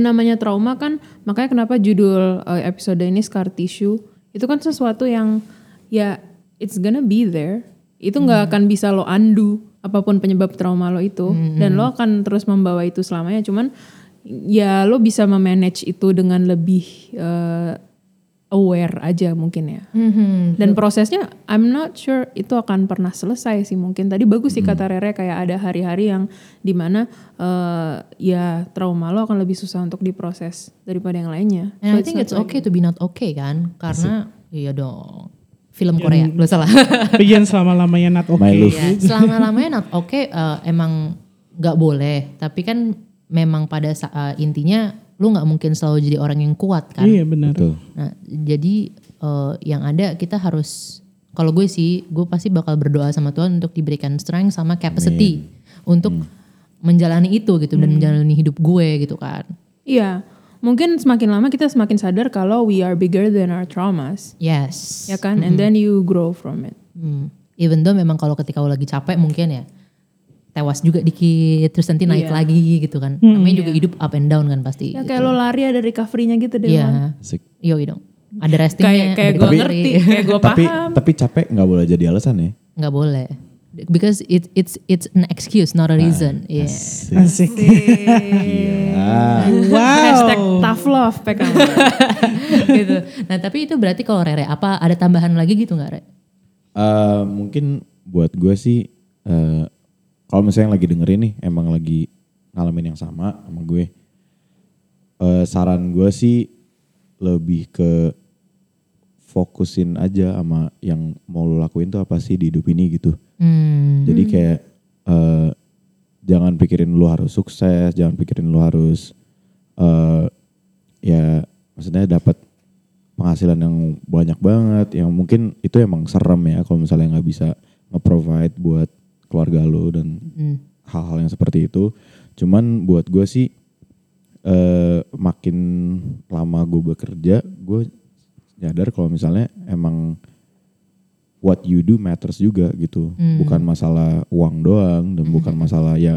Dan namanya trauma kan makanya kenapa judul uh, episode ini scar tissue itu kan sesuatu yang ya it's gonna be there. Itu nggak akan bisa lo undo apa pun penyebab trauma lo itu dan lo akan terus membawa itu selamanya. Cuman ya lo bisa memanage itu dengan lebih uh, aware aja mungkin ya. Dan prosesnya I'm not sure itu akan pernah selesai sih mungkin. Tadi bagus sih kata Rere kayak ada hari-hari yang di mana eh, ya trauma lo akan lebih susah untuk diproses daripada yang lainnya. And I So think not it's like- okay to be not okay kan, karena iya dong. Film Korea, lo salah. Bagian selama-lamanya not oke. My love. Ya, selama lamanya not oke eh, emang nggak boleh, tapi kan memang pada eh, intinya lu nggak mungkin selalu jadi orang yang kuat kan. Iya benar. Betul. Nah, jadi eh, yang ada kita harus kalau gue sih gue pasti bakal berdoa sama Tuhan untuk diberikan strength sama capacity untuk menjalani itu gitu dan menjalani hidup gue gitu kan. Iya, mungkin semakin lama kita semakin sadar kalau we are bigger than our traumas, Yes. ya kan? And then you grow from it. Hmm. Even though memang kalau ketika lo lagi capek mungkin ya tewas juga dikit terus nanti naik Iya. lagi gitu kan. Namanya juga hidup up and down kan pasti. Ya kayak lo lari ada recovery-nya gitu deh. Iya. Asik. Yo dong. Ada restingnya. Kayak kayak gue ngerti, kayak gue Tapi paham. tapi capek nggak boleh jadi alasan ya. Nggak boleh. Because it, it's it's an excuse not a reason. Iya. Asik. Ah, Hashtag tough love PKM. gitu. Nah tapi itu berarti kalau Rere apa ada tambahan lagi gitu nggak Re? eh, mungkin buat gue sih eh, kalau misalnya yang lagi dengerin nih emang lagi ngalamin yang sama sama gue. eh, saran gue sih lebih ke fokusin aja sama yang mau lo lakuin tuh apa sih di hidup ini gitu. Hmm. Jadi kayak eh, jangan pikirin lu harus sukses, jangan pikirin lu harus eh ya maksudnya dapat penghasilan yang banyak banget, yang mungkin itu emang serem ya kalau misalnya nggak bisa nge-provide buat keluarga lu dan Hmm. hal-hal yang seperti itu. Cuman buat gue sih eh makin lama gue bekerja, gue nyadar kalau misalnya emang what you do matters juga gitu. Bukan masalah uang doang dan bukan masalah ya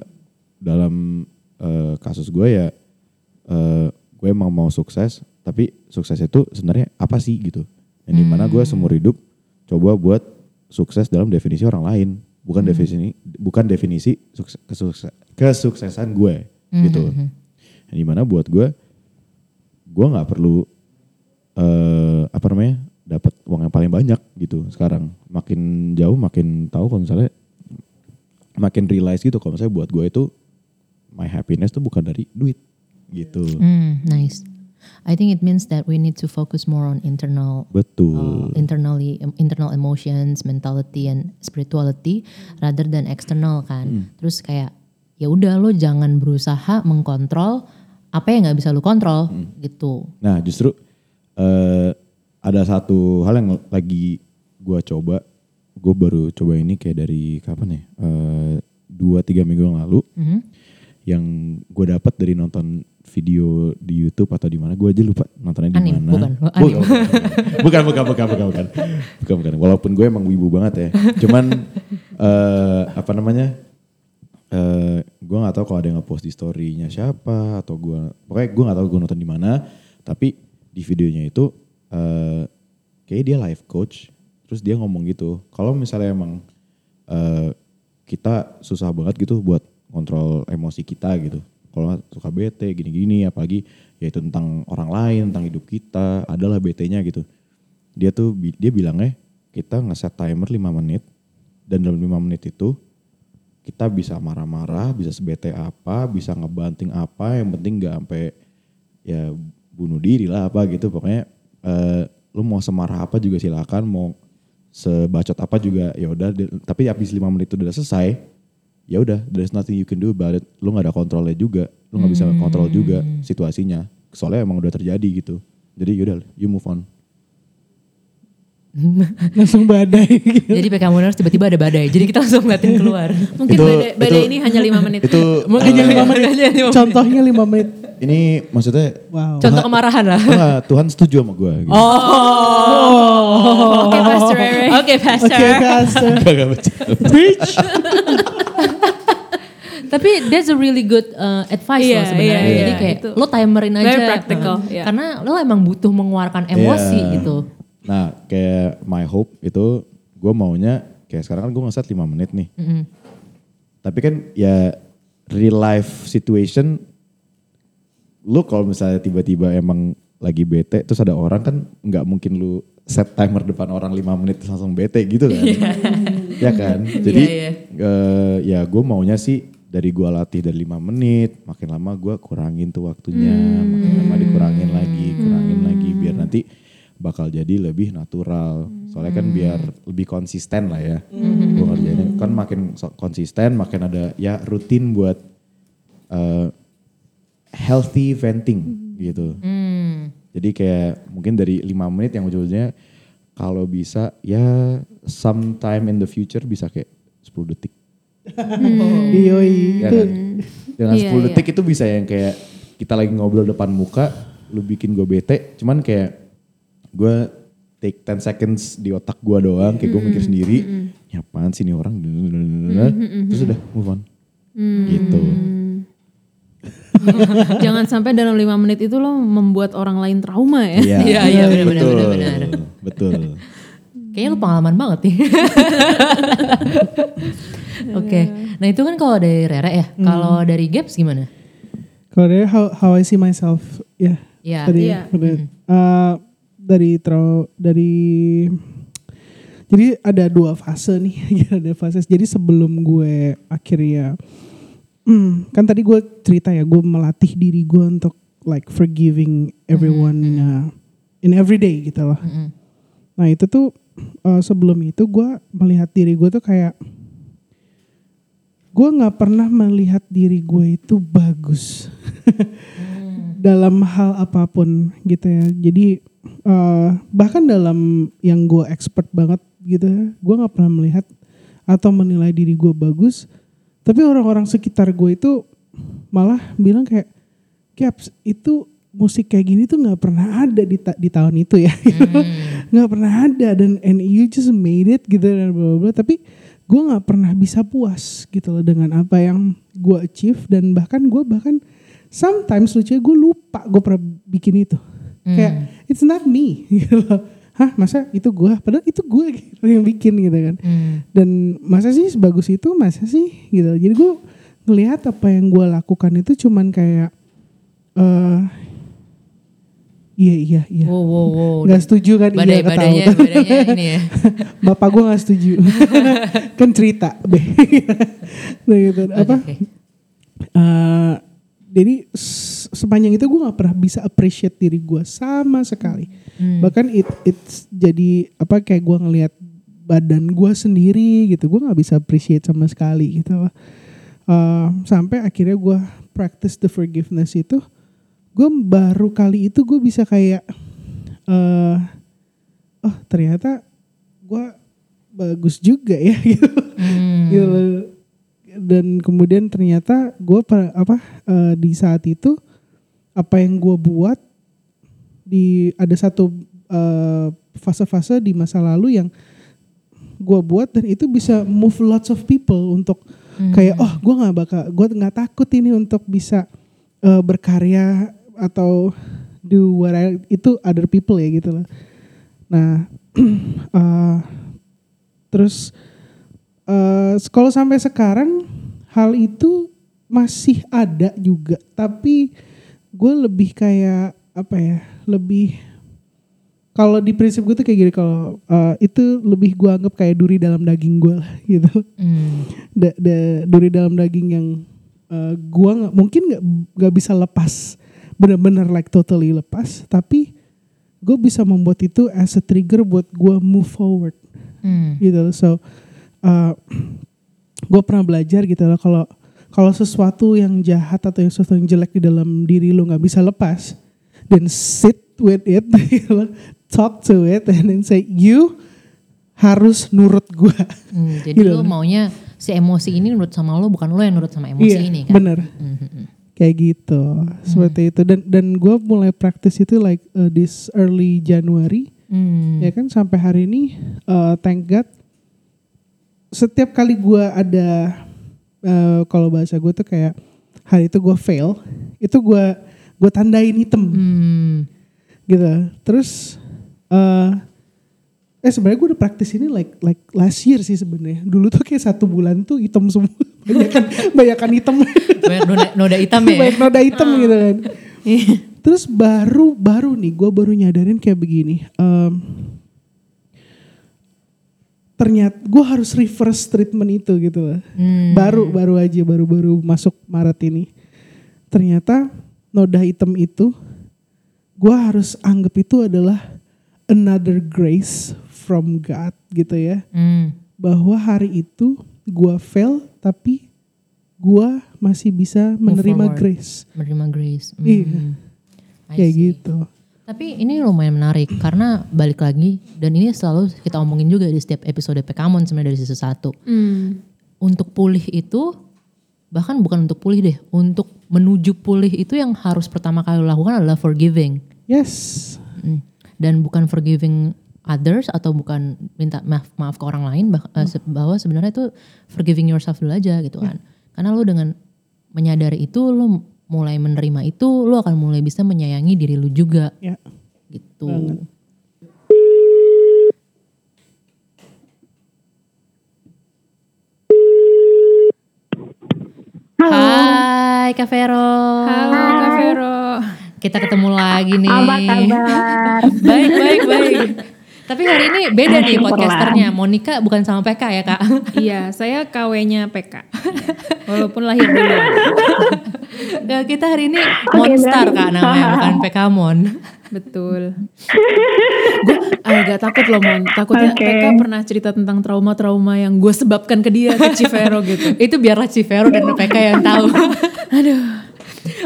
dalam eh, kasus gue ya eh, gue emang mau sukses, tapi sukses itu sebenarnya apa sih gitu. Yang di mana gue seumur hidup coba buat sukses dalam definisi orang lain, bukan definisi bukan definisi sukses, kesukses- kesuksesan gue gitu. Yang di mana buat gue, gue nggak perlu eh apa namanya dapat uang yang paling banyak gitu sekarang. Makin jauh makin tahu kalau misalnya makin realize gitu. Kalau misalnya buat gue itu my happiness tuh bukan dari duit gitu. Hmm, nice. I think it means that we need to focus more on internal betul uh, internally internal emotions, mentality and spirituality rather than external kan. Terus kayak ya udah lo jangan berusaha mengkontrol apa yang nggak bisa lo kontrol gitu. nah justru eh ada satu hal yang lagi gue coba gue baru coba ini kayak dari kapan ya Eh, dua tiga minggu yang lalu Mhm. Yang gue dapat dari nonton video di YouTube atau di mana gue aja lupa nontonnya di mana. bukan. Bukan, bukan, bukan, bukan, bukan, bukan, bukan. Walaupun gue emang wibu banget ya. Cuman eh apa namanya? eh gue nggak tahu kalau ada yang ngepost di story-nya siapa atau gue pokoknya gue nggak tahu gue nonton di mana. Tapi di videonya itu eh kayak dia life coach. Terus dia ngomong gitu. Kalau misalnya emang eh kita susah banget gitu buat kontrol emosi kita gitu. Kalau suka bete gini-gini apalagi ya itu tentang orang lain, tentang hidup kita, adalah BT-nya gitu. Dia tuh dia bilangnya kita ngeset timer 5 menit dan dalam 5 menit itu kita bisa marah-marah, bisa sebete apa, bisa ngebanting apa, yang penting nggak sampai ya bunuh diri lah apa gitu. Pokoknya eh, lu mau semarah apa juga silakan, mau sebacot apa juga ya udah. Tapi habis 5 menit itu udah selesai, ya udah there's nothing you can do about it. Lu nggak ada kontrolnya juga, lu nggak bisa kontrol juga situasinya. Soalnya emang udah terjadi gitu. Jadi yaudah, you move on. Langsung badai. gitu. Jadi PK Moners tiba-tiba ada badai. Jadi kita langsung ngeliatin keluar. Mungkin Itu- badai, badai itu- ini hanya lima menit. Itu Makanya eh, lima menit. Contohnya lima menit. ini maksudnya Wow. Contoh kemarahan lah. Enggak, Tuhan setuju sama gue. Gitu. Oke, Pastor Rere. Oke, Pastor. Oke, Pastor. Gak, gak bercanda. Preach. Tapi that's a really good uh, advice Iya, loh sebenarnya. iya, Jadi iya. kayak Itu lo timerin aja. very practical, Uh, iya. Karena lo emang butuh mengeluarkan emosi Iya. gitu. Nah kayak my hope itu gue maunya kayak sekarang kan gue ngeset 5 menit nih. Mm-mm. Tapi kan ya real life situation lu kalau misalnya tiba-tiba emang lagi bete terus ada orang kan nggak mungkin lu set timer depan orang 5 menit terus langsung bete gitu kan. ya kan? Jadi Iya, eh, ya gue maunya sih dari gua latih dari 5 menit makin lama gua kurangin tuh waktunya, makin lama dikurangin lagi, kurangin lagi biar nanti bakal jadi lebih natural. Soalnya kan biar lebih konsisten lah ya. Gua ngerjainnya kan makin konsisten, makin ada ya rutin buat eh, healthy venting gitu. Hmm. Jadi kayak mungkin dari 5 menit yang ujung-ujungnya kalau bisa ya sometime in the future bisa kayak 10 detik. Yoi. Ya Itu kan? Dengan Iya, 10 iya. detik itu bisa yang kayak kita lagi ngobrol depan muka, lu bikin gue bete, cuman kayak gue take 10 seconds di otak gue doang, kayak gue mikir sendiri, "Ini apaan sih nih orang, terus udah move on. Gitu. Jangan sampai dalam lima menit itu lo membuat orang lain trauma ya. Iya, Iya, iya, benar, benar, betul, benar, benar. Betul. Kayaknya lu pengalaman banget nih. Oke, nah itu kan kalau dari Rere ya. Kalau dari Gaps gimana? kalau dari how, how I see myself ya. Ya. Tadi Iya. udah, uh, dari tro dari jadi ada dua fase nih, ada fase. Jadi sebelum gue akhirnya Hmm, kan tadi gue cerita ya, gue melatih diri gue untuk like forgiving everyone uh, in every day gitu loh. Mm-mm. Nah itu tuh uh, sebelum itu gue melihat diri gue tuh kayak gue nggak pernah melihat diri gue itu bagus dalam hal apa pun gitu ya. Jadi uh, bahkan dalam yang gue expert banget gitu ya, gue nggak pernah melihat atau menilai diri gue bagus. Tapi orang-orang sekitar gue itu malah bilang kayak, Caps itu musik kayak gini tuh nggak pernah ada di ta- di tahun itu ya, nggak pernah ada dan and you just made it gitu dan bla bla. Tapi gue nggak pernah bisa puas gitu loh dengan apa yang gue achieve dan bahkan gue bahkan sometimes lucunya gue lupa gue pernah bikin itu. Kayak it's not me gitu loh. Hah masa itu gue? Padahal itu gue gitu yang bikin gitu kan. Hmm. Dan masa sih sebagus itu masa sih gitu. Jadi gue ngelihat apa yang gue lakukan itu cuman kayak eh iya iya iya. Wow, wow, wow. Nggak setuju kan Badai, iya ketawa. badainya, badainya ini ya. Bapak gue gak setuju. kan cerita. Nah, gitu. Apa? Oke. Eh, jadi sepanjang itu gue nggak pernah bisa appreciate diri gue sama sekali. Bahkan it it's jadi apa kayak gue ngelihat badan gue sendiri gitu, gue nggak bisa appreciate sama sekali gitu. Eh, sampai akhirnya gue practice the forgiveness itu, gue baru kali itu gue bisa kayak, eh oh ternyata gue bagus juga ya gitu. Gitu loh. Dan kemudian ternyata gue apa eh, di saat itu apa yang gue buat di ada satu eh, fase-fase di masa lalu yang gue buat dan itu bisa move lots of people untuk kayak oh gue nggak bakal gue nggak takut ini untuk bisa eh, berkarya atau do what I, itu other people ya gitu loh. Nah eh, terus eh kalau sampai sekarang hal itu masih ada juga tapi gue lebih kayak apa ya lebih kalau di prinsip gue tuh kayak gini kalau eh, itu lebih gue anggap kayak duri dalam daging gue lah gitu Hmm. da, da- duri dalam daging yang eh, gua nggak mungkin nggak nggak bisa lepas benar-benar like totally lepas tapi gue bisa membuat itu as a trigger buat gua move forward Hmm. gitu so gue pernah belajar gitu loh kalau kalau sesuatu yang jahat atau yang sesuatu yang jelek di dalam diri lo nggak bisa lepas then sit with it gitu talk to it and then say you harus nurut gue Hmm, jadi Gitu. lo maunya si emosi ini nurut sama lo bukan lo yang nurut sama emosi iya ini kan? bener Hmm, hmm, hmm. Kayak gitu seperti itu dan dan gue mulai praktis itu like uh, this early January Hmm. ya kan sampai hari ini uh, thank God setiap kali gue ada eh, kalau bahasa gue tuh kayak hari itu gue fail, itu gue gue tandain hitam Hmm. gitu. Terus eh eh sebenarnya gue udah praktis ini like like last year sih sebenarnya. Dulu tuh kayak satu bulan tuh hitam semua, banyakan hitam, Banyak noda, noda hitam ya. banyak noda hitam gitu kan. Terus baru baru nih gue baru nyadarin kayak begini. em, ternyata gue harus reverse treatment itu gitu loh. Hmm. Baru baru aja baru baru masuk Maret ini. Ternyata noda hitam itu gue harus anggap itu adalah another grace from God gitu ya. Hmm. Bahwa hari itu gue fail tapi gue masih bisa menerima grace. Menerima grace. Hmm. Iya. I Kayak see. gitu. Tapi ini lumayan menarik karena balik lagi dan ini selalu kita omongin juga di setiap episode Pekamon sebenarnya dari season 1. Hmm. Untuk pulih itu bahkan bukan untuk pulih deh, untuk menuju pulih itu yang harus pertama kali lakukan adalah forgiving. Yes. Mm. Dan bukan forgiving others atau bukan minta maaf maaf ke orang lain bah- eh, bahwa sebenarnya itu forgiving yourself dulu aja gitu kan. Karena lo dengan menyadari itu lo mulai menerima itu lo akan mulai bisa menyayangi diri lu juga Ya. gitu. Banget. Hai Kak Vero. Halo Kak Vero. Kita ketemu lagi nih. Apa kabar? baik, baik, baik. Tapi hari ini beda nih podcasternya. Monica bukan sama PK ya kak? Iya, saya KW-nya PK. Walaupun lahir dulu. Ya, kita hari ini Oke, Monstar kak namanya, bukan PK Mon. Betul. gue agak takut loh Mon. Takutnya Oke. PK pernah cerita tentang trauma-trauma yang gue sebabkan ke dia, ke Civero gitu. Itu biarlah Civero dan PK yang tahu. Aduh.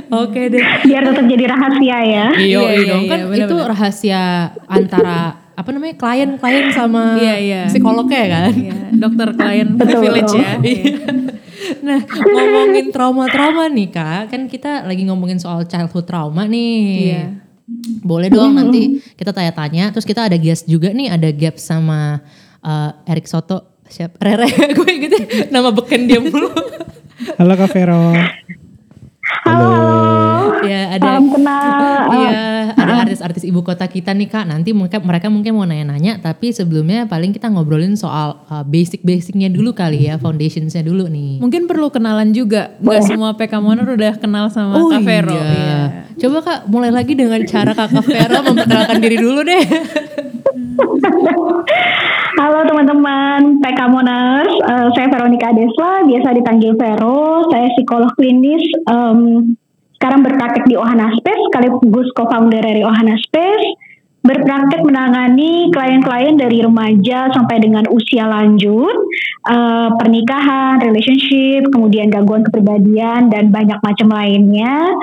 Oke deh. Biar tetap jadi rahasia ya. Iya, Iya, iya, dong iya, kan benar, itu benar. rahasia antara apa namanya klien-klien sama Iya, iya. psikolognya kan. Iya, dokter klien privilege ya. Iya. Nah ngomongin trauma-trauma nih kak, kan kita lagi ngomongin soal childhood trauma nih. Iya. Boleh dong nanti kita tanya-tanya. Terus kita ada guest juga nih, ada Gap sama uh, Erik Soto. Siap, Rere, gue gitu nama beken dia mulu. Halo Kak Vero. Halo. ya ada Salam kenal. Iya, ada artis-artis ibu kota kita nih kak. Nanti mereka mereka mungkin mau nanya-nanya, tapi sebelumnya paling kita ngobrolin soal uh, basic-basicnya dulu kali ya, foundationsnya dulu nih. Mungkin perlu kenalan juga. Gak semua PK Moner udah kenal sama Kak Vero. Iya. Coba kak mulai lagi dengan cara kakak Vero memperkenalkan diri dulu deh. Halo teman-teman PK Moners, Eh, saya Veronica Desla, biasa dipanggil Vero. Saya psikolog klinis. em, sekarang berpraktek di Ohana Space, sekaligus co-founder dari Ohana Space. Berpraktek menangani klien-klien dari remaja sampai dengan usia lanjut, eh, pernikahan, relationship, kemudian gangguan kepribadian dan banyak macam lainnya.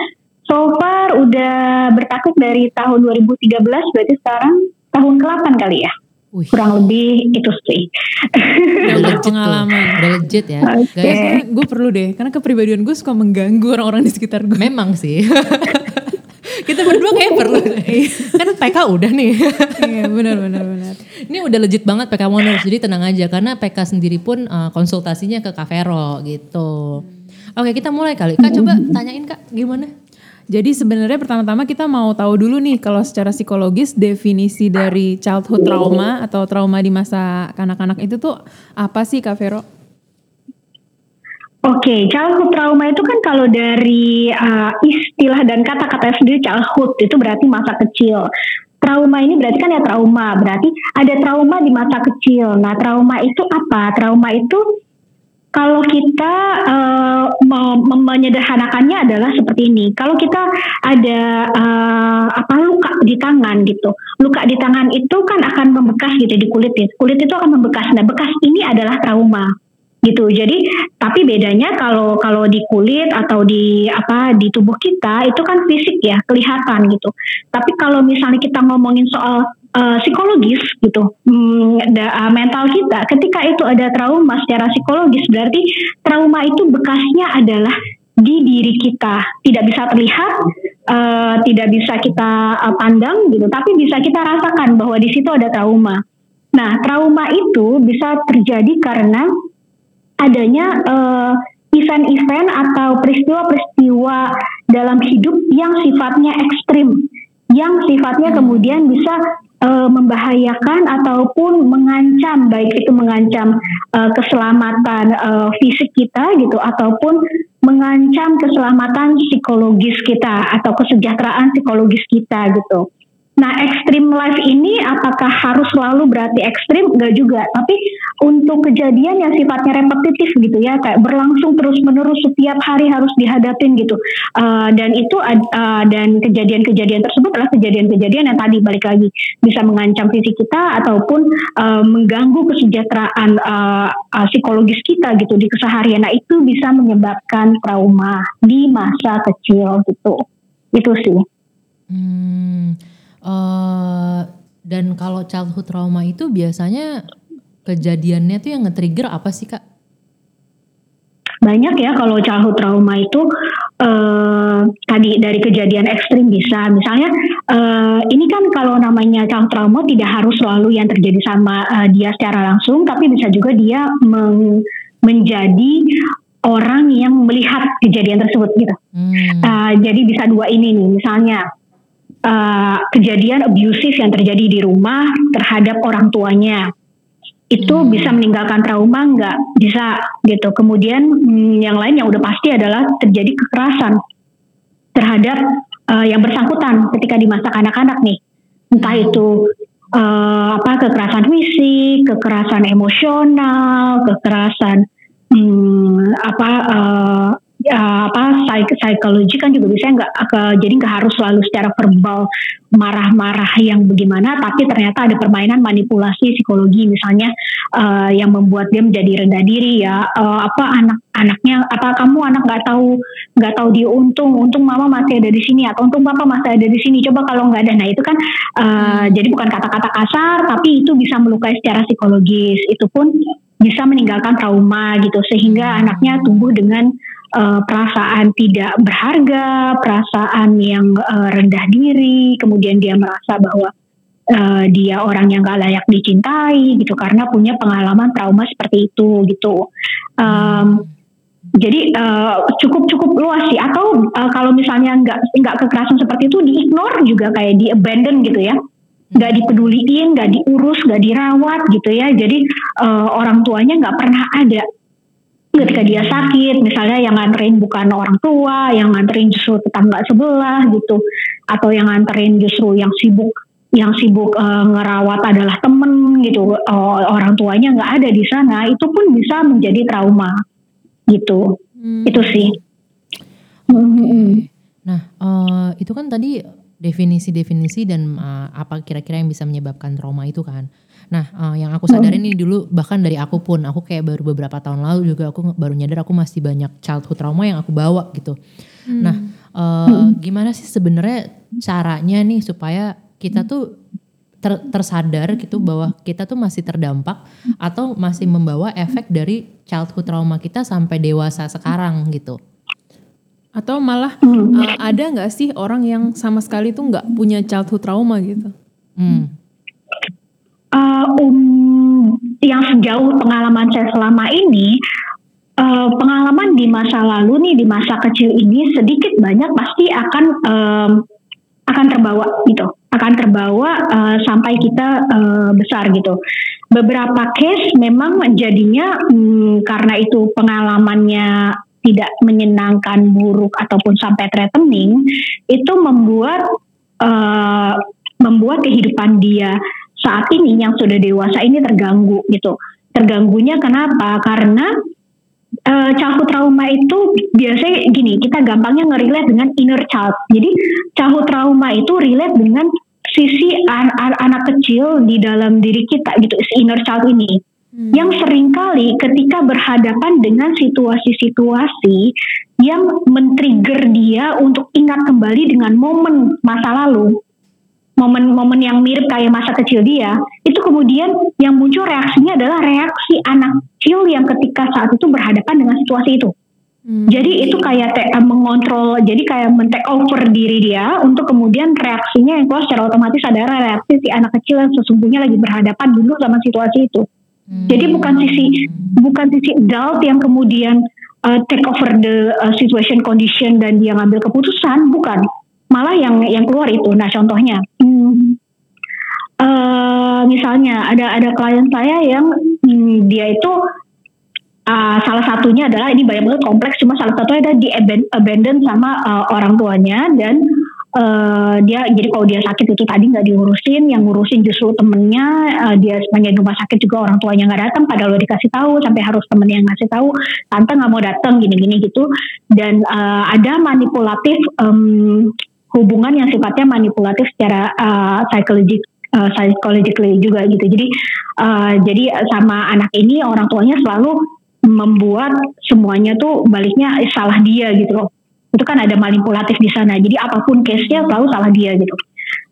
So far udah berpraktek dari tahun 2013, berarti sekarang tahun ke-8 kali ya Wih, kurang lebih itu sih. udah legit tuh, pengalaman. udah legit ya. Guys, gue perlu deh, karena kepribadian gue suka mengganggu orang-orang di sekitar gue. memang sih. kita berdua kayak perlu. kan PK udah nih. Iya benar benar benar. Ini udah legit banget PK Moners, jadi tenang aja karena PK sendiri pun uh, konsultasinya ke Kak Vero gitu. Oke kita mulai kali. Kak coba tanyain kak gimana? Jadi sebenarnya pertama-tama kita mau tahu dulu nih kalau secara psikologis definisi dari childhood trauma atau trauma di masa kanak-kanak itu tuh apa sih Kak Vero? Oke, childhood trauma itu kan kalau dari uh, istilah dan kata-kata sendiri childhood itu berarti masa kecil. Trauma ini berarti kan ya trauma, berarti ada trauma di masa kecil. Nah, trauma itu apa? Trauma itu kalau kita uh, me- me- menyederhanakannya adalah seperti ini. Kalau kita ada uh, apa luka di tangan gitu, luka di tangan itu kan akan membekas gitu di kulit. ya. Kulit itu akan membekas. Nah, bekas ini adalah trauma gitu. Jadi tapi bedanya kalau kalau di kulit atau di apa di tubuh kita itu kan fisik ya kelihatan gitu. Tapi kalau misalnya kita ngomongin soal eh, psikologis gitu, hmm, da- eh, mental kita ketika itu ada trauma secara psikologis berarti trauma itu bekasnya adalah di diri kita tidak bisa terlihat, eh, tidak bisa kita eh, pandang gitu, tapi bisa kita rasakan bahwa di situ ada trauma. Nah, trauma itu bisa terjadi karena adanya eh, event-event atau peristiwa-peristiwa dalam hidup yang sifatnya ekstrim, yang sifatnya kemudian bisa uh, membahayakan ataupun mengancam, baik itu mengancam uh, keselamatan uh, fisik kita gitu, ataupun mengancam keselamatan psikologis kita atau kesejahteraan psikologis kita gitu. Nah, ekstrim life ini apakah harus selalu berarti ekstrim? Enggak juga. Tapi untuk kejadian yang sifatnya repetitif gitu ya, kayak berlangsung terus menerus setiap hari harus dihadapin gitu. Uh, dan itu uh, dan kejadian-kejadian tersebut adalah kejadian-kejadian yang tadi balik lagi bisa mengancam fisik kita ataupun uh, mengganggu kesejahteraan uh, uh, psikologis kita gitu di keseharian. Nah, itu bisa menyebabkan trauma di masa kecil gitu. Itu sih. Hmm Uh, dan kalau childhood trauma itu biasanya kejadiannya tuh yang nge-trigger apa sih kak? Banyak ya kalau childhood trauma itu uh, tadi dari kejadian ekstrim bisa. Misalnya uh, ini kan kalau namanya childhood trauma tidak harus selalu yang terjadi sama uh, dia secara langsung, tapi bisa juga dia meng, menjadi orang yang melihat kejadian tersebut gitu. Hmm. Uh, jadi bisa dua ini nih, misalnya uh, kejadian abusive yang terjadi di rumah terhadap orang tuanya itu hmm. bisa meninggalkan trauma nggak bisa gitu kemudian hmm, yang lain yang udah pasti adalah terjadi kekerasan terhadap uh, yang bersangkutan ketika di masa anak-anak nih entah hmm. itu uh, apa kekerasan fisik kekerasan emosional kekerasan hmm, apa uh, ya, apa psikologi kan juga bisa nggak jadi nggak harus selalu secara verbal marah-marah yang bagaimana tapi ternyata ada permainan manipulasi psikologi misalnya uh, yang membuat dia menjadi rendah diri ya. Uh, apa anak anaknya apa kamu anak nggak tahu nggak tahu dia untung untung mama masih ada di sini atau untung papa masih ada di sini coba kalau nggak ada. Nah itu kan uh, jadi bukan kata-kata kasar tapi itu bisa melukai secara psikologis. Itu pun bisa meninggalkan trauma gitu. Sehingga anaknya tumbuh dengan uh, perasaan tidak berharga, perasaan yang uh, rendah diri, kemudian dia merasa bahwa uh, dia orang yang gak layak dicintai gitu karena punya pengalaman trauma seperti itu gitu. Um, jadi uh, cukup cukup luas sih. Atau uh, kalau misalnya nggak nggak kekerasan seperti itu diignore juga kayak di abandon gitu ya, nggak dipeduliin, nggak diurus, nggak dirawat gitu ya. Jadi uh, orang tuanya nggak pernah ada ketika dia sakit misalnya yang nganterin bukan orang tua yang nganterin justru tetangga sebelah gitu atau yang nganterin justru yang sibuk yang sibuk uh, ngerawat adalah temen gitu uh, orang tuanya nggak ada di sana itu pun bisa menjadi trauma gitu hmm. itu sih okay. nah uh, itu kan tadi definisi-definisi dan uh, apa kira-kira yang bisa menyebabkan trauma itu kan Nah, uh, yang aku sadarin hmm. nih dulu bahkan dari aku pun, aku kayak baru beberapa tahun lalu juga aku baru nyadar aku masih banyak childhood trauma yang aku bawa gitu. Hmm. Nah, uh, hmm. gimana sih sebenarnya caranya nih supaya kita tuh ter, tersadar gitu bahwa kita tuh masih terdampak atau masih membawa efek dari childhood trauma kita sampai dewasa sekarang gitu. Atau malah uh, ada nggak sih orang yang sama sekali tuh nggak punya childhood trauma gitu? Hmm uh, um, yang sejauh pengalaman saya selama ini uh, pengalaman di masa lalu nih di masa kecil ini sedikit banyak pasti akan um, akan terbawa gitu. Akan terbawa uh, sampai kita uh, besar gitu. Beberapa case memang menjadinya um, karena itu pengalamannya tidak menyenangkan buruk ataupun sampai threatening itu membuat uh, membuat kehidupan dia saat ini yang sudah dewasa ini terganggu gitu. Terganggunya kenapa? Karena uh, childhood trauma itu biasanya gini, kita gampangnya ngerelate dengan inner child. Jadi childhood trauma itu relate dengan sisi an an anak kecil di dalam diri kita gitu, inner child ini. Hmm. Yang sering kali ketika berhadapan dengan situasi-situasi yang men-trigger dia untuk ingat kembali dengan momen masa lalu momen-momen yang mirip kayak masa kecil dia, itu kemudian yang muncul reaksinya adalah reaksi anak kecil yang ketika saat itu berhadapan dengan situasi itu. Hmm. Jadi itu kayak te- mengontrol, jadi kayak men over diri dia untuk kemudian reaksinya yang keluar secara otomatis adalah reaksi si anak kecil yang sesungguhnya lagi berhadapan dulu sama situasi itu. Hmm. Jadi bukan sisi bukan sisi adult yang kemudian uh, take over the uh, situation condition dan dia ngambil keputusan, bukan. Malah yang yang keluar itu. Nah contohnya, hmm, uh, misalnya ada ada klien saya yang hmm, dia itu uh, salah satunya adalah ini banyak banget kompleks, cuma salah satunya ada di abandon sama uh, orang tuanya dan uh, dia jadi kalau dia sakit itu tadi nggak diurusin yang ngurusin justru temennya uh, dia sepanjang rumah sakit juga orang tuanya nggak datang padahal udah dikasih tahu sampai harus temennya yang ngasih tahu tante nggak mau datang gini-gini gitu dan uh, ada manipulatif um, hubungan yang sifatnya manipulatif secara uh, psikologik uh, psychologically juga gitu. Jadi uh, jadi sama anak ini orang tuanya selalu membuat semuanya tuh baliknya salah dia gitu loh. Itu kan ada manipulatif di sana. Jadi apa pun case-nya selalu salah dia gitu.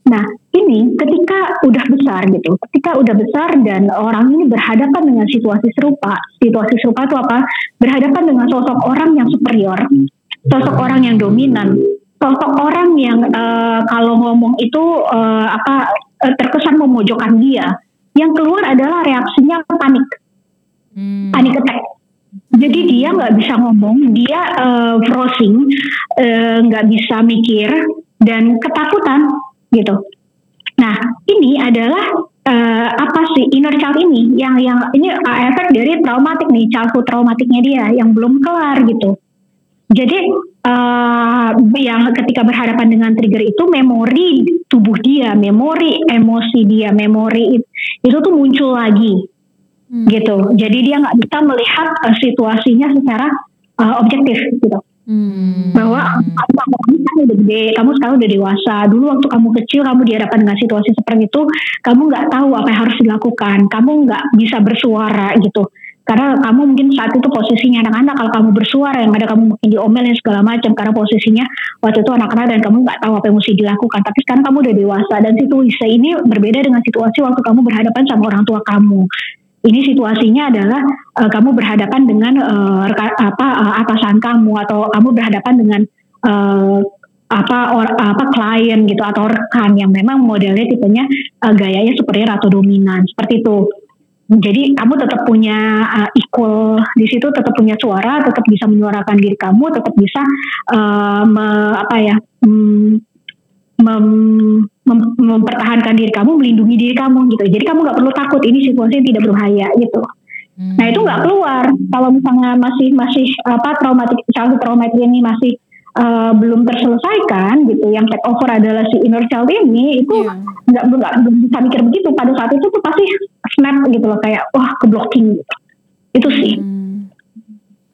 Nah ini ketika udah besar gitu ketika udah besar dan orang ini berhadapan dengan situasi serupa situasi serupa itu apa? Berhadapan dengan sosok orang yang superior sosok orang yang dominan sosok orang yang uh, kalau ngomong itu uh, apa uh, terkesan memojokkan dia yang keluar adalah reaksinya panik hmm. panik attack jadi dia nggak bisa ngomong, dia uh, frozen, nggak uh, bisa mikir dan ketakutan gitu. Nah ini adalah uh, apa sih inner child ini yang yang ini efek dari traumatik nih childhood traumatiknya dia yang belum kelar gitu. Jadi uh, yang ketika berhadapan dengan trigger itu memori tubuh dia, memori emosi dia, memori itu, itu tuh muncul lagi hmm. gitu. Jadi dia nggak bisa melihat uh, situasinya secara uh, objektif gitu. Hmm. Bahwa kamu sekarang udah gede, kamu sekarang udah dewasa. Dulu waktu kamu kecil, kamu dihadapkan dengan situasi seperti itu, kamu nggak tahu apa yang harus dilakukan, kamu nggak bisa bersuara gitu. Karena kamu mungkin saat itu posisinya anak-anak, kalau kamu bersuara yang ada kamu mungkin diomelin segala macam karena posisinya waktu itu anak-anak dan kamu nggak tahu apa yang mesti dilakukan. Tapi sekarang kamu udah dewasa dan situasi ini berbeda dengan situasi waktu kamu berhadapan sama orang tua kamu ini situasinya adalah uh, kamu berhadapan dengan uh, apa uh, atasan kamu atau kamu berhadapan dengan uh, apa or, apa klien gitu atau rekan yang memang modelnya tipenya uh, gayanya superior atau dominan seperti itu. Jadi kamu tetap punya uh, equal di situ, tetap punya suara, tetap bisa menyuarakan diri kamu, tetap bisa uh, me, apa ya, um, mem, mem, mempertahankan diri kamu, melindungi diri kamu gitu. Jadi kamu nggak perlu takut ini situasi tidak berbahaya gitu. Hmm. Nah itu nggak keluar kalau misalnya masih masih apa traumatik childhood traumatik ini masih uh, belum terselesaikan gitu. Yang take over adalah si inner child ini itu iya. nggak yeah. nggak bisa mikir begitu. Pada saat itu tuh pasti snap gitu loh kayak wah ke blocking gitu. Itu sih. Hmm.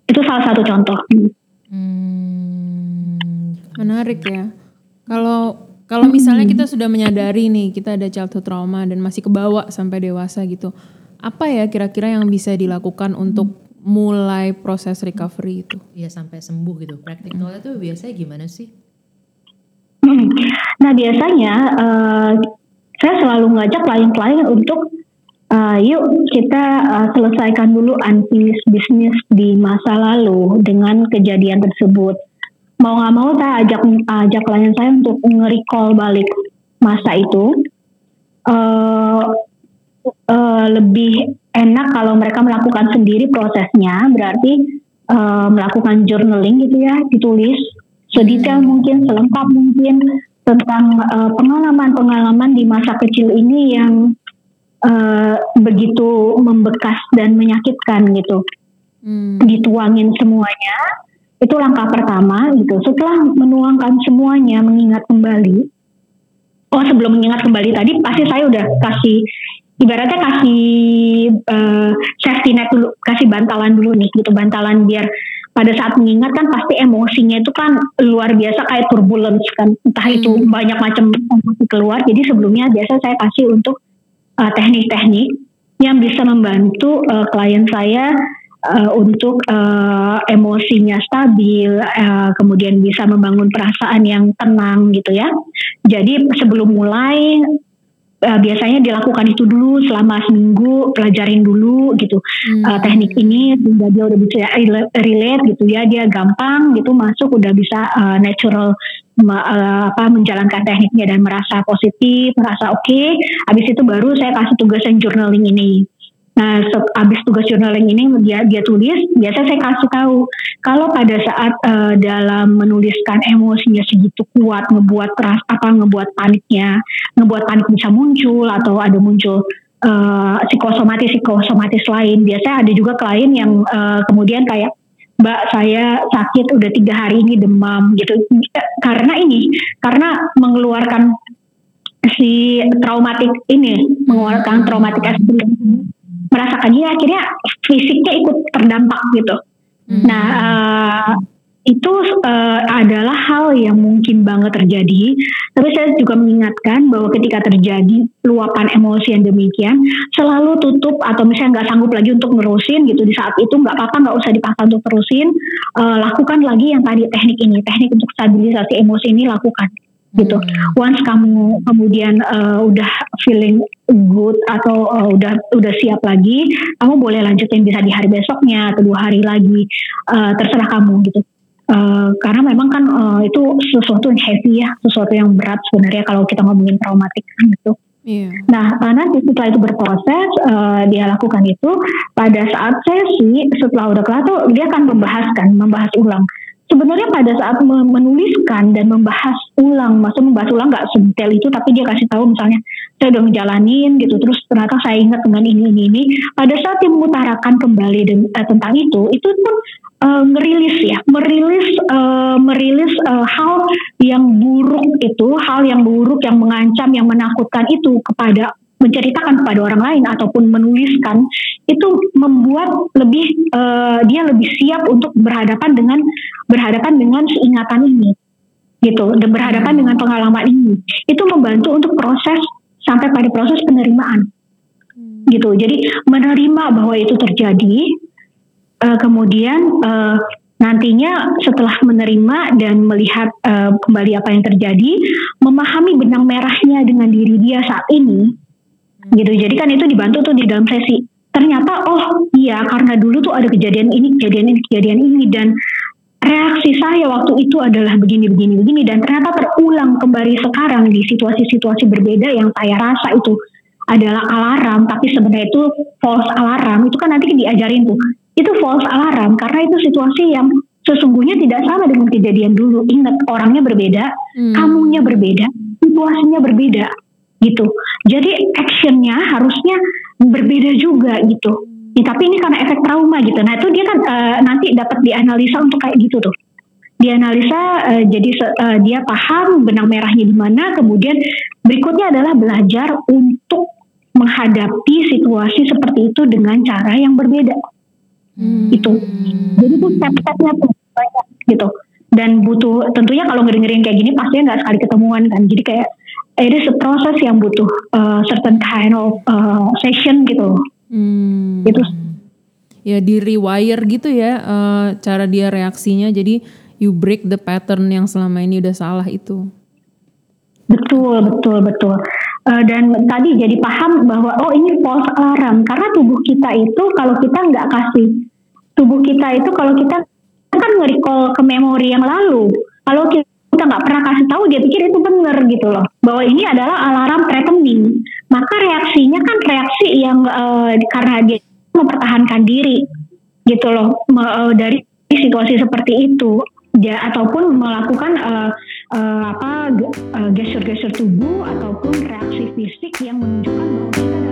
Itu salah satu contoh. Hmm. Menarik ya. Kalau kalau misalnya kita sudah menyadari nih kita ada childhood trauma dan masih kebawa sampai dewasa gitu, apa ya kira-kira yang bisa dilakukan untuk mulai proses recovery itu? Ya sampai sembuh gitu. Praktikalnya tuh biasanya gimana sih? Hmm. Nah biasanya uh, saya selalu ngajak klien-klien untuk uh, yuk kita uh, selesaikan dulu unfinished business di masa lalu dengan kejadian tersebut mau nggak mau saya ajak ajak klien saya untuk nge-recall balik masa itu uh, uh, lebih enak kalau mereka melakukan sendiri prosesnya berarti uh, melakukan journaling gitu ya ditulis sedetail mungkin selengkap mungkin tentang pengalaman-pengalaman uh, di masa kecil ini yang uh, begitu membekas dan menyakitkan gitu hmm. dituangin semuanya itu langkah pertama gitu. Setelah menuangkan semuanya, mengingat kembali. Oh sebelum mengingat kembali tadi pasti saya udah kasih ibaratnya kasih uh, safety net dulu, kasih bantalan dulu nih gitu bantalan biar pada saat mengingat kan pasti emosinya itu kan luar biasa kayak turbulence kan entah hmm. itu banyak macam emosi keluar jadi sebelumnya biasa saya kasih untuk uh, teknik-teknik yang bisa membantu uh, klien saya uh, untuk uh, emosinya stabil, uh, kemudian bisa membangun perasaan yang tenang gitu ya. Jadi sebelum mulai uh, biasanya dilakukan itu dulu selama seminggu pelajarin dulu gitu hmm. uh, teknik ini sehingga dia udah bisa relate gitu ya dia gampang gitu masuk udah bisa uh, natural uh, apa menjalankan tekniknya dan merasa positif merasa oke okay. habis itu baru saya kasih tugasan journaling ini Nah, se- abis tugas journaling ini dia dia tulis, biasa saya kasih tahu kalau pada saat eh, dalam menuliskan emosinya segitu kuat, ngebuat ras apa ngebuat paniknya, ngebuat panik bisa muncul atau ada muncul eh, psikosomatis psikosomatis lain. Biasanya ada juga klien yang eh, kemudian kayak Mbak saya sakit udah tiga hari ini demam gitu karena ini karena mengeluarkan si traumatik ini mengeluarkan traumatik merasakannya akhirnya fisiknya ikut terdampak gitu. Nah eh, itu eh, adalah hal yang mungkin banget terjadi. Tapi saya juga mengingatkan bahwa ketika terjadi luapan emosi yang demikian, selalu tutup atau misalnya nggak sanggup lagi untuk nerusin gitu di saat itu nggak apa-apa nggak usah dipaksa untuk terusin. Eh, lakukan lagi yang tadi teknik ini, teknik untuk stabilisasi emosi ini lakukan gitu. Once kamu kemudian eh, udah feeling good atau eh, udah udah siap lagi, kamu boleh lanjutin bisa di hari besoknya atau dua hari lagi, Eh, terserah kamu gitu. Eh, karena memang kan eh, itu sesuatu yang heavy ya, sesuatu yang berat sebenarnya kalau kita ngomongin traumatik kan gitu. Iya. Nah, nanti setelah itu berproses, eh, dia lakukan itu pada saat sesi setelah udah kelar tuh dia akan membahaskan, membahas ulang. Sebenarnya pada saat me- menuliskan dan membahas ulang, maksud membahas ulang nggak sedetail itu, tapi dia kasih tahu misalnya saya udah ngejalanin gitu, terus ternyata saya ingat dengan ini ini ini. Pada saat dia mengutarakan kembali den- eh, tentang itu, itu pun eh, ngerilis ya, merilis eh, merilis eh, hal yang buruk itu, hal yang buruk yang mengancam, yang menakutkan itu kepada menceritakan kepada orang lain ataupun menuliskan itu membuat lebih eh, dia lebih siap untuk berhadapan dengan berhadapan dengan seingatan ini gitu dan berhadapan dengan pengalaman ini. Itu membantu untuk proses sampai pada proses penerimaan gitu. Jadi menerima bahwa itu terjadi eh, kemudian eh, nantinya setelah menerima dan melihat eh, kembali apa yang terjadi memahami benang merahnya dengan diri dia saat ini gitu. Jadi kan itu dibantu tuh di dalam sesi. Ternyata oh iya karena dulu tuh ada kejadian ini kejadian ini kejadian ini dan reaksi saya waktu itu adalah begini begini begini dan ternyata terulang kembali sekarang di situasi-situasi berbeda yang saya rasa itu adalah alarm. Tapi sebenarnya itu false alarm. Itu kan nanti diajarin tuh. Itu false alarm karena itu situasi yang sesungguhnya tidak sama dengan kejadian dulu. Ingat orangnya berbeda Hmm. kamunya berbeda situasinya berbeda gitu. Jadi actionnya harusnya berbeda juga gitu. Ya, tapi ini karena efek trauma gitu. Nah itu dia kan eh, nanti dapat dianalisa untuk kayak gitu tuh. Dianalisa eh, jadi eh, dia paham benang merahnya di mana. Kemudian berikutnya adalah belajar untuk menghadapi situasi seperti itu dengan cara yang berbeda. Itu jadi tuh step-stepnya tuh banyak gitu. Dan butuh tentunya kalau ngeri-ngeriin kayak gini pastinya nggak sekali ketemuan kan. Jadi kayak it is a proses yang butuh uh, certain kind of uh, session gitu Hmm. gitu. Ya di rewire gitu ya eh, cara dia reaksinya. Jadi you break the pattern yang selama ini udah salah itu. betul betul betul. Uh, dan tadi jadi paham bahwa oh ini false alarm. Karena tubuh kita itu kalau kita nggak kasih tubuh kita itu kalau kita kan nge-recall ke memori yang lalu. Kalau kita nggak pernah kasih tahu dia pikir itu benar gitu loh. Bahwa ini adalah alarm threatening. Maka reaksinya kan reaksi yang uh, karena dia mempertahankan diri gitu loh uh, dari situasi seperti itu. Ya ataupun melakukan uh, uh, apa ge- gestur-gestur tubuh ataupun reaksi fisik yang menunjukkan